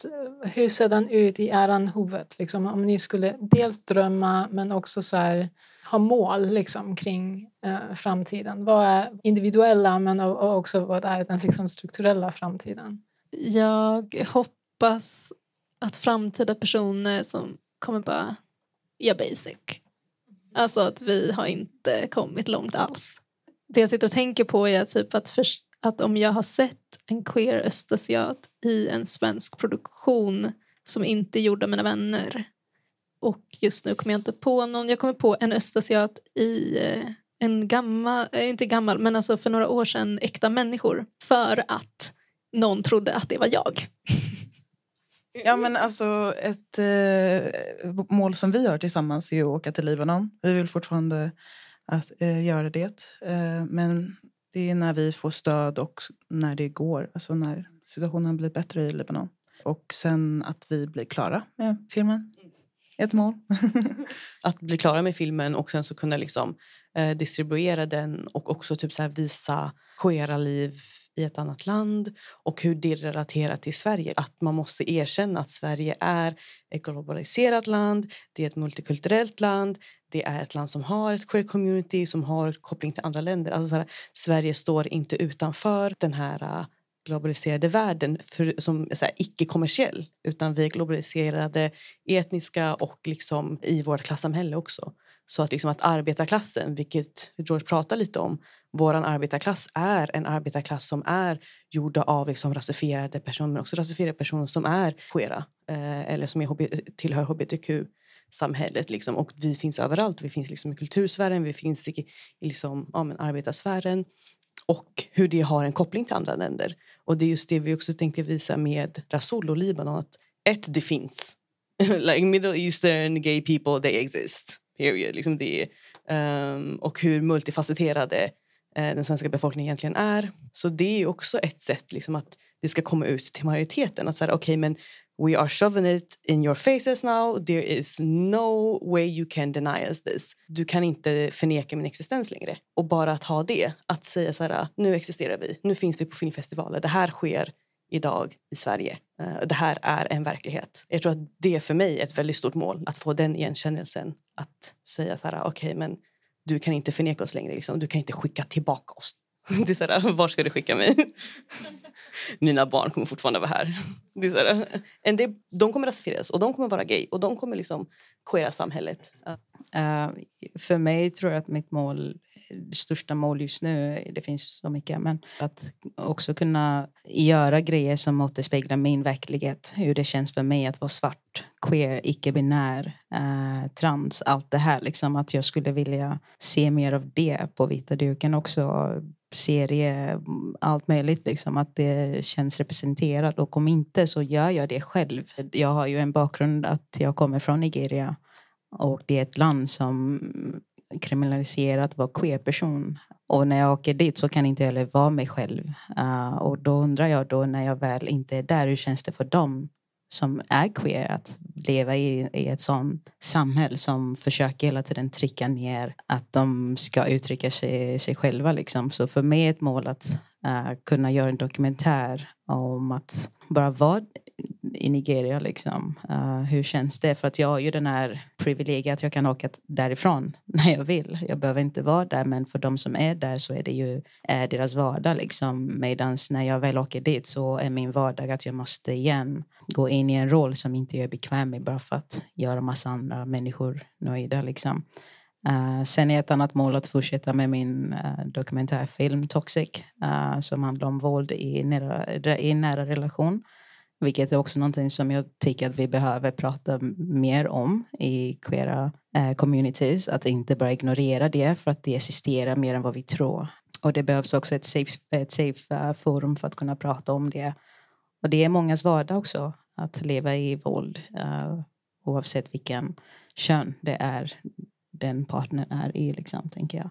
hur ser den ut i eran huvud? Liksom, om ni skulle dels drömma, men också så här, ha mål liksom, kring eh, framtiden. Vad är individuella men också vad är den liksom, strukturella framtiden?
Jag hoppas hoppas att framtida personer som kommer bara göra basic. Alltså att vi har inte kommit långt alls. Det jag sitter och tänker på är typ att, för, att om jag har sett en queer östasiat i en svensk produktion som inte är gjord av mina vänner och just nu kommer jag inte på någon. Jag kommer på en östasiat i eh, en gammal, eh, inte gammal, men alltså för några år sedan Äkta människor. För att någon trodde att det var jag. [LAUGHS]
Ja men alltså ett eh, mål som vi har tillsammans är att åka till Libanon. Vi vill fortfarande att, eh, göra det. Eh, men det är när vi får stöd och när det går. Alltså när situationen blir bättre i Libanon. Och sen att vi blir klara med filmen ett mål. [LAUGHS]
att bli klara med filmen och sen så kunna liksom, eh, distribuera den och också typ så visa queera liv i ett annat land och hur det relaterar till Sverige. Att man måste erkänna att Sverige är ett globaliserat land, det är ett multikulturellt land, det är ett land som har ett queer community, som har koppling till andra länder. Alltså här, Sverige står inte utanför den här äh, globaliserade världen för, som icke-kommersiell utan vi är globaliserade etniska och liksom i vårt klassamhälle också. Så att, liksom att arbetarklassen, vilket George pratar lite om, vår arbetarklass är en arbetarklass som är gjorda av liksom rasifierade personer men också rasifierade personer som är queera eh, eller som är HB, tillhör hbtq-samhället. Liksom. Och vi finns överallt. Vi finns liksom i kultursfären, vi finns i, i liksom, ja, men arbetarsfären och hur det har en koppling till andra länder. Och det är just det vi också tänkte visa med Rasul och Libanon. Att ett, det finns. [LAUGHS] like Middle Eastern gay people, they exist. Period. Liksom det. Um, och hur multifacetterade Eh, den svenska befolkningen egentligen är. Så det är också ett sätt liksom, att det ska komma ut till majoriteten. Att säga, okay, men We are shoving it in your faces now. There is no way you can deny us this. Du kan inte förneka min existens längre. Och bara att ha det, att säga så här, nu existerar vi, nu finns vi på filmfestivaler, det här sker idag i Sverige. Eh, det här är en verklighet. Jag tror att det för mig ett väldigt stort mål, att få den igenkännelsen. Att säga så här, okej okay, men du kan inte förneka oss längre, liksom. du kan inte skicka tillbaka oss. [LAUGHS] Det är så här, var ska du skicka mig? [LAUGHS] Mina barn kommer fortfarande vara här. Det är så här, en del, de kommer rasifieras och de kommer vara gay och de kommer liksom queera samhället.
Uh, för mig tror jag att mitt mål största mål just nu, det finns så mycket, men att också kunna göra grejer som återspeglar min verklighet. Hur det känns för mig att vara svart, queer, icke-binär, eh, trans, allt det här. Liksom, att jag skulle vilja se mer av det på vita duken också serie, allt möjligt. Liksom, att det känns representerat. Och om inte så gör jag det själv. Jag har ju en bakgrund att jag kommer från Nigeria. Och det är ett land som kriminaliserat att vara queer-person. Och när jag åker dit så kan jag inte heller vara mig själv. Uh, och då undrar jag då när jag väl inte är där, hur känns det för dem som är queer att leva i, i ett sånt samhälle som försöker hela tiden trycka ner att de ska uttrycka sig, sig själva. Liksom. Så för mig är ett mål att uh, kunna göra en dokumentär om att bara vara i Nigeria. Liksom. Uh, hur känns det? För att jag har ju den här privilegiet att jag kan åka därifrån [LAUGHS] när jag vill. Jag behöver inte vara där men för de som är där så är det ju är deras vardag. Liksom. Medan när jag väl åker dit så är min vardag att jag måste igen gå in i en roll som inte jag är bekväm med bara för att göra massa andra människor nöjda. Liksom. Uh, sen är ett annat mål att fortsätta med min uh, dokumentärfilm Toxic uh, som handlar om våld i nära, i nära relation. Vilket är också någonting som jag tycker att vi behöver prata mer om i queera eh, communities. Att inte bara ignorera det för att det existerar mer än vad vi tror. Och det behövs också ett safe, ett safe eh, forum för att kunna prata om det. Och det är mångas vardag också att leva i våld eh, oavsett vilken kön det är den partnern är i, liksom, tänker jag.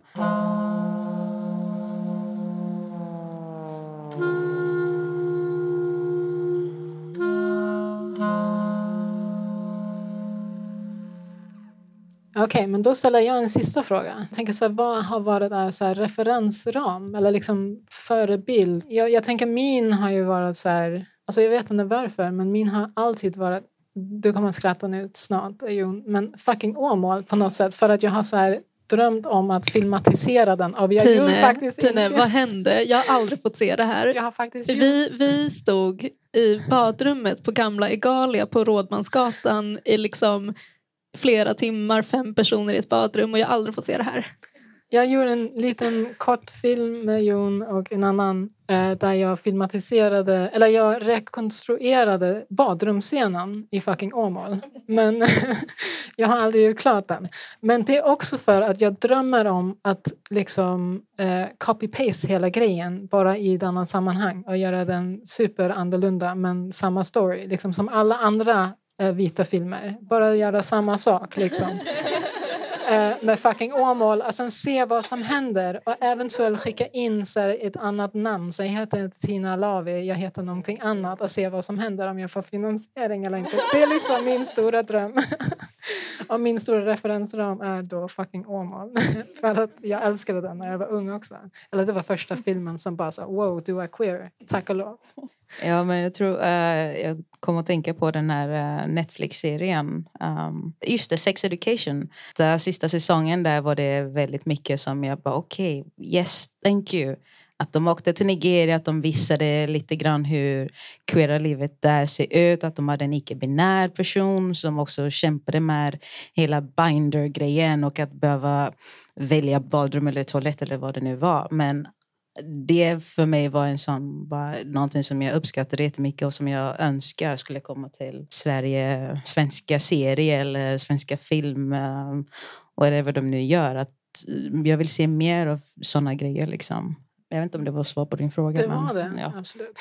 Okay, men då ställer jag en sista fråga. Tänker så här, vad har varit en så här, referensram eller liksom förebild? Jag, jag tänker min har ju varit så här, alltså jag vet inte varför, men min har alltid varit du kommer att skratta nu snart, Jon, men fucking Åmål på något sätt för att jag har så här drömt om att filmatisera den. Och vi
Tine, faktiskt Tine vad hände? Jag har aldrig fått se det här. Vi, vi stod i badrummet på gamla Egalia på Rådmansgatan i liksom flera timmar, fem personer i ett badrum och jag har aldrig fått se det här.
Jag gjorde en liten kortfilm med Jon och en annan eh, där jag filmatiserade, eller jag rekonstruerade badrumsscenen i fucking Åmål. Men [LAUGHS] jag har aldrig gjort klart den. Men det är också för att jag drömmer om att liksom eh, copy-paste hela grejen bara i ett annat sammanhang och göra den super annorlunda men samma story. Liksom som alla andra vita filmer. Bara göra samma sak liksom. [LAUGHS] Eh, med fucking Åmål och sen se vad som händer och eventuellt skicka in så ett annat namn. Så jag heter inte Tina Lavi, jag heter någonting annat och se vad som händer om jag får finansiering eller inte. Det är liksom min stora dröm. [LAUGHS] och min stora referensram är då fucking Åmål. [LAUGHS] För att jag älskade den när jag var ung också. Eller det var första filmen som bara sa wow, du är queer, tack och lov.
Ja, men jag tror uh, jag kommer att tänka på den här uh, Netflix-serien. Um, just det, Sex Education. Den sista säsongen där var det väldigt mycket som jag bara okej, okay, yes, thank you. Att de åkte till Nigeria, att de visade lite grann hur queera livet där ser ut. Att de hade en icke-binär person som också kämpade med hela binder-grejen och att behöva välja badrum eller toalett eller vad det nu var. Men det för mig var en sån, bara, någonting som jag uppskattade jättemycket och som jag önskar skulle komma till Sverige, svenska serier eller svenska film och vad de nu gör. Att jag vill se mer av såna grejer. Liksom. Jag vet inte om det var svar på din fråga.
Det var det, ja. absolut.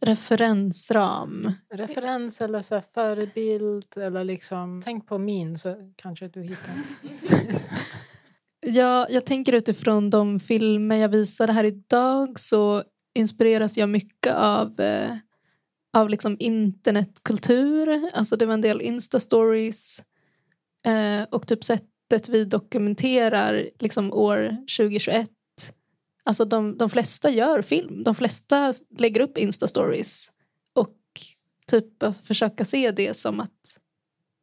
Referensram.
Referens eller så förebild. Eller liksom, tänk på min så kanske du hittar. [LAUGHS]
Jag, jag tänker utifrån de filmer jag visade här idag så inspireras jag mycket av, eh, av liksom internetkultur. Alltså det var en del Insta-stories eh, och typ sättet vi dokumenterar liksom år 2021. Alltså de, de flesta gör film. De flesta lägger upp Insta-stories och typ försöka se det som att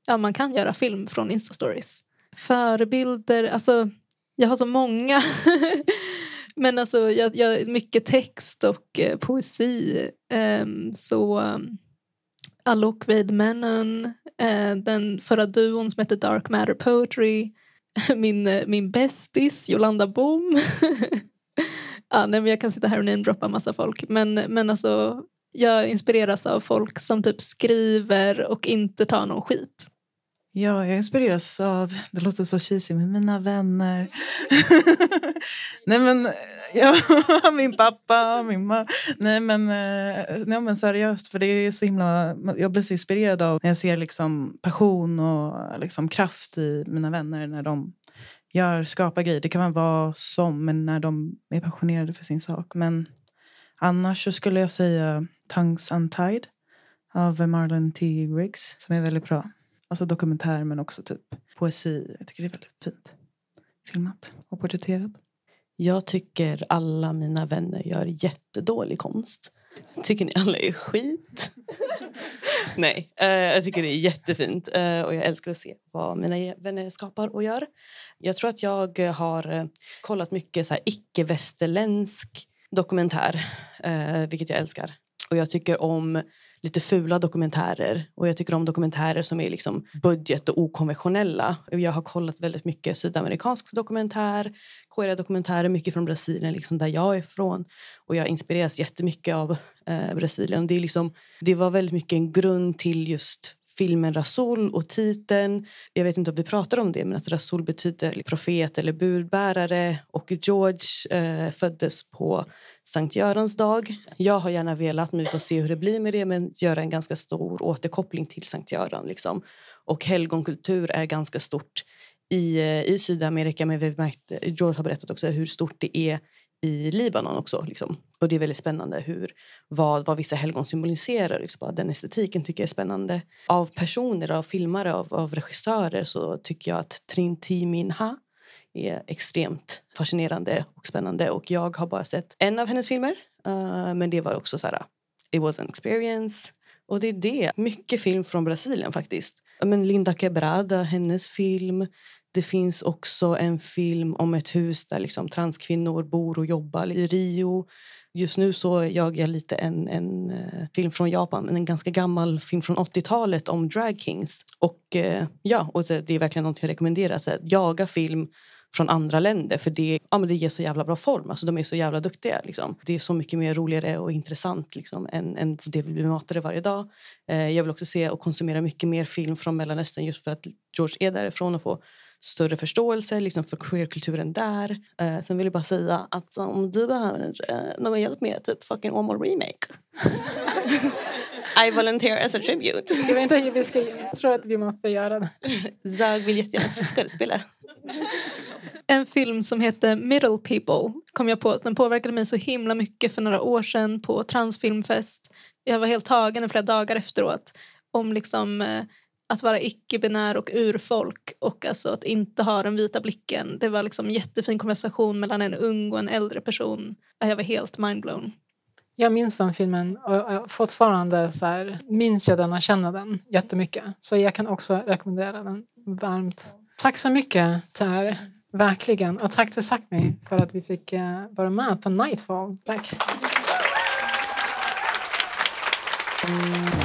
ja, man kan göra film från Insta-stories. Förebilder, alltså jag har så många. [LAUGHS] Men alltså, jag, jag, mycket text och eh, poesi. Um, så um, Alok Veidmannen, eh, den förra duon som heter Dark Matter Poetry, [LAUGHS] min, eh, min bästis Jolanda Bom. [LAUGHS] ah, nej, men jag kan sitta här och namedroppa massa folk. Men, men alltså, jag inspireras av folk som typ skriver och inte tar någon skit.
Ja, jag inspireras av, det låter så cheesy, men mina vänner. [LAUGHS] nej men, eh, ja, [LAUGHS] min pappa, min mamma. Nej men, eh, nej men seriöst, för det är så himla, jag blir så inspirerad av när jag ser liksom passion och liksom kraft i mina vänner när de gör, skapar grejer. Det kan vara vad som, men när de är passionerade för sin sak. Men annars så skulle jag säga Tongues Untied av Marlon T. Riggs som är väldigt bra. Alltså dokumentär men också typ poesi. Jag tycker det är väldigt fint filmat och porträtterat.
Jag tycker alla mina vänner gör jättedålig konst. Tycker ni alla är skit? [LAUGHS] Nej, eh, jag tycker det är jättefint eh, och jag älskar att se vad mina vänner skapar och gör. Jag tror att jag har eh, kollat mycket så icke-västerländsk dokumentär, eh, vilket jag älskar. Och jag tycker om lite fula dokumentärer och jag tycker om dokumentärer som är liksom budget och okonventionella. Jag har kollat väldigt mycket sydamerikansk dokumentär, Korea-dokumentärer, mycket från Brasilien, liksom där jag är ifrån. Och jag inspireras jättemycket av eh, Brasilien. Det, är liksom, det var väldigt mycket en grund till just filmen Rasul och titeln. Jag vet inte om vi pratar om det, men att Rasul betyder profet eller budbärare och George eh, föddes på Sankt Görans dag. Jag har gärna velat, men vi får se hur det blir med det, men göra en ganska stor återkoppling till Sankt Göran. Liksom. Och helgonkultur är ganska stort i, eh, i Sydamerika, men vi märkte, George har berättat också hur stort det är i Libanon också. Liksom. Och det är väldigt spännande hur, vad, vad vissa helgon symboliserar. Liksom. Den estetiken tycker jag är spännande. Av personer, av filmare, av, av regissörer så tycker jag att Trinti Minha är extremt fascinerande och spännande. Och jag har bara sett en av hennes filmer. Uh, men det var också så här, it was an experience. Och det är det. Mycket film från Brasilien faktiskt. Men Linda Quebrada, hennes film. Det finns också en film om ett hus där liksom transkvinnor bor och jobbar i Rio. Just nu så jagar jag lite en, en eh, film från Japan, en ganska gammal film från 80-talet om drag kings. Och, eh, ja, och det är verkligen något jag rekommenderar. Att jaga film från andra länder för det, ja, men det ger så jävla bra form. Alltså, de är så jävla duktiga. Liksom. Det är så mycket mer roligare och intressant liksom, än, än det vi blir matade varje dag. Eh, jag vill också se och konsumera mycket mer film från Mellanöstern just för att George är därifrån och får större förståelse liksom, för queerkulturen där. Eh, sen vill jag bara säga att om du behöver eh, någon hjälp med typ fucking More Remake [LAUGHS] I volunteer as a tribute.
Ska vi inte, vi ska, jag tror att vi måste göra det.
Jag vill jättegärna skådespela.
En film som heter Middle People kom jag på. Den påverkade mig så himla mycket för några år sedan på Transfilmfest. Jag var helt tagen i flera dagar efteråt om liksom eh, att vara icke-binär och urfolk och alltså att inte ha den vita blicken. Det var liksom en jättefin konversation mellan en ung och en äldre person. Jag var helt mindblown.
Jag minns den filmen och fortfarande så här, minns jag den och känner den jättemycket. Så jag kan också rekommendera den varmt. Tack så mycket Ter, verkligen. Och tack till Sakmi för att vi fick eh, vara med på Nightfall. Tack.
Mm.